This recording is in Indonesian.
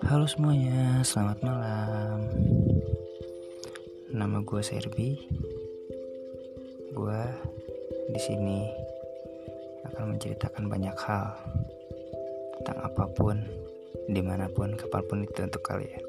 Halo semuanya, selamat malam. Nama gue Serbi. Gue di sini akan menceritakan banyak hal tentang apa pun, di mana pun, kapan pun itu untuk kalian.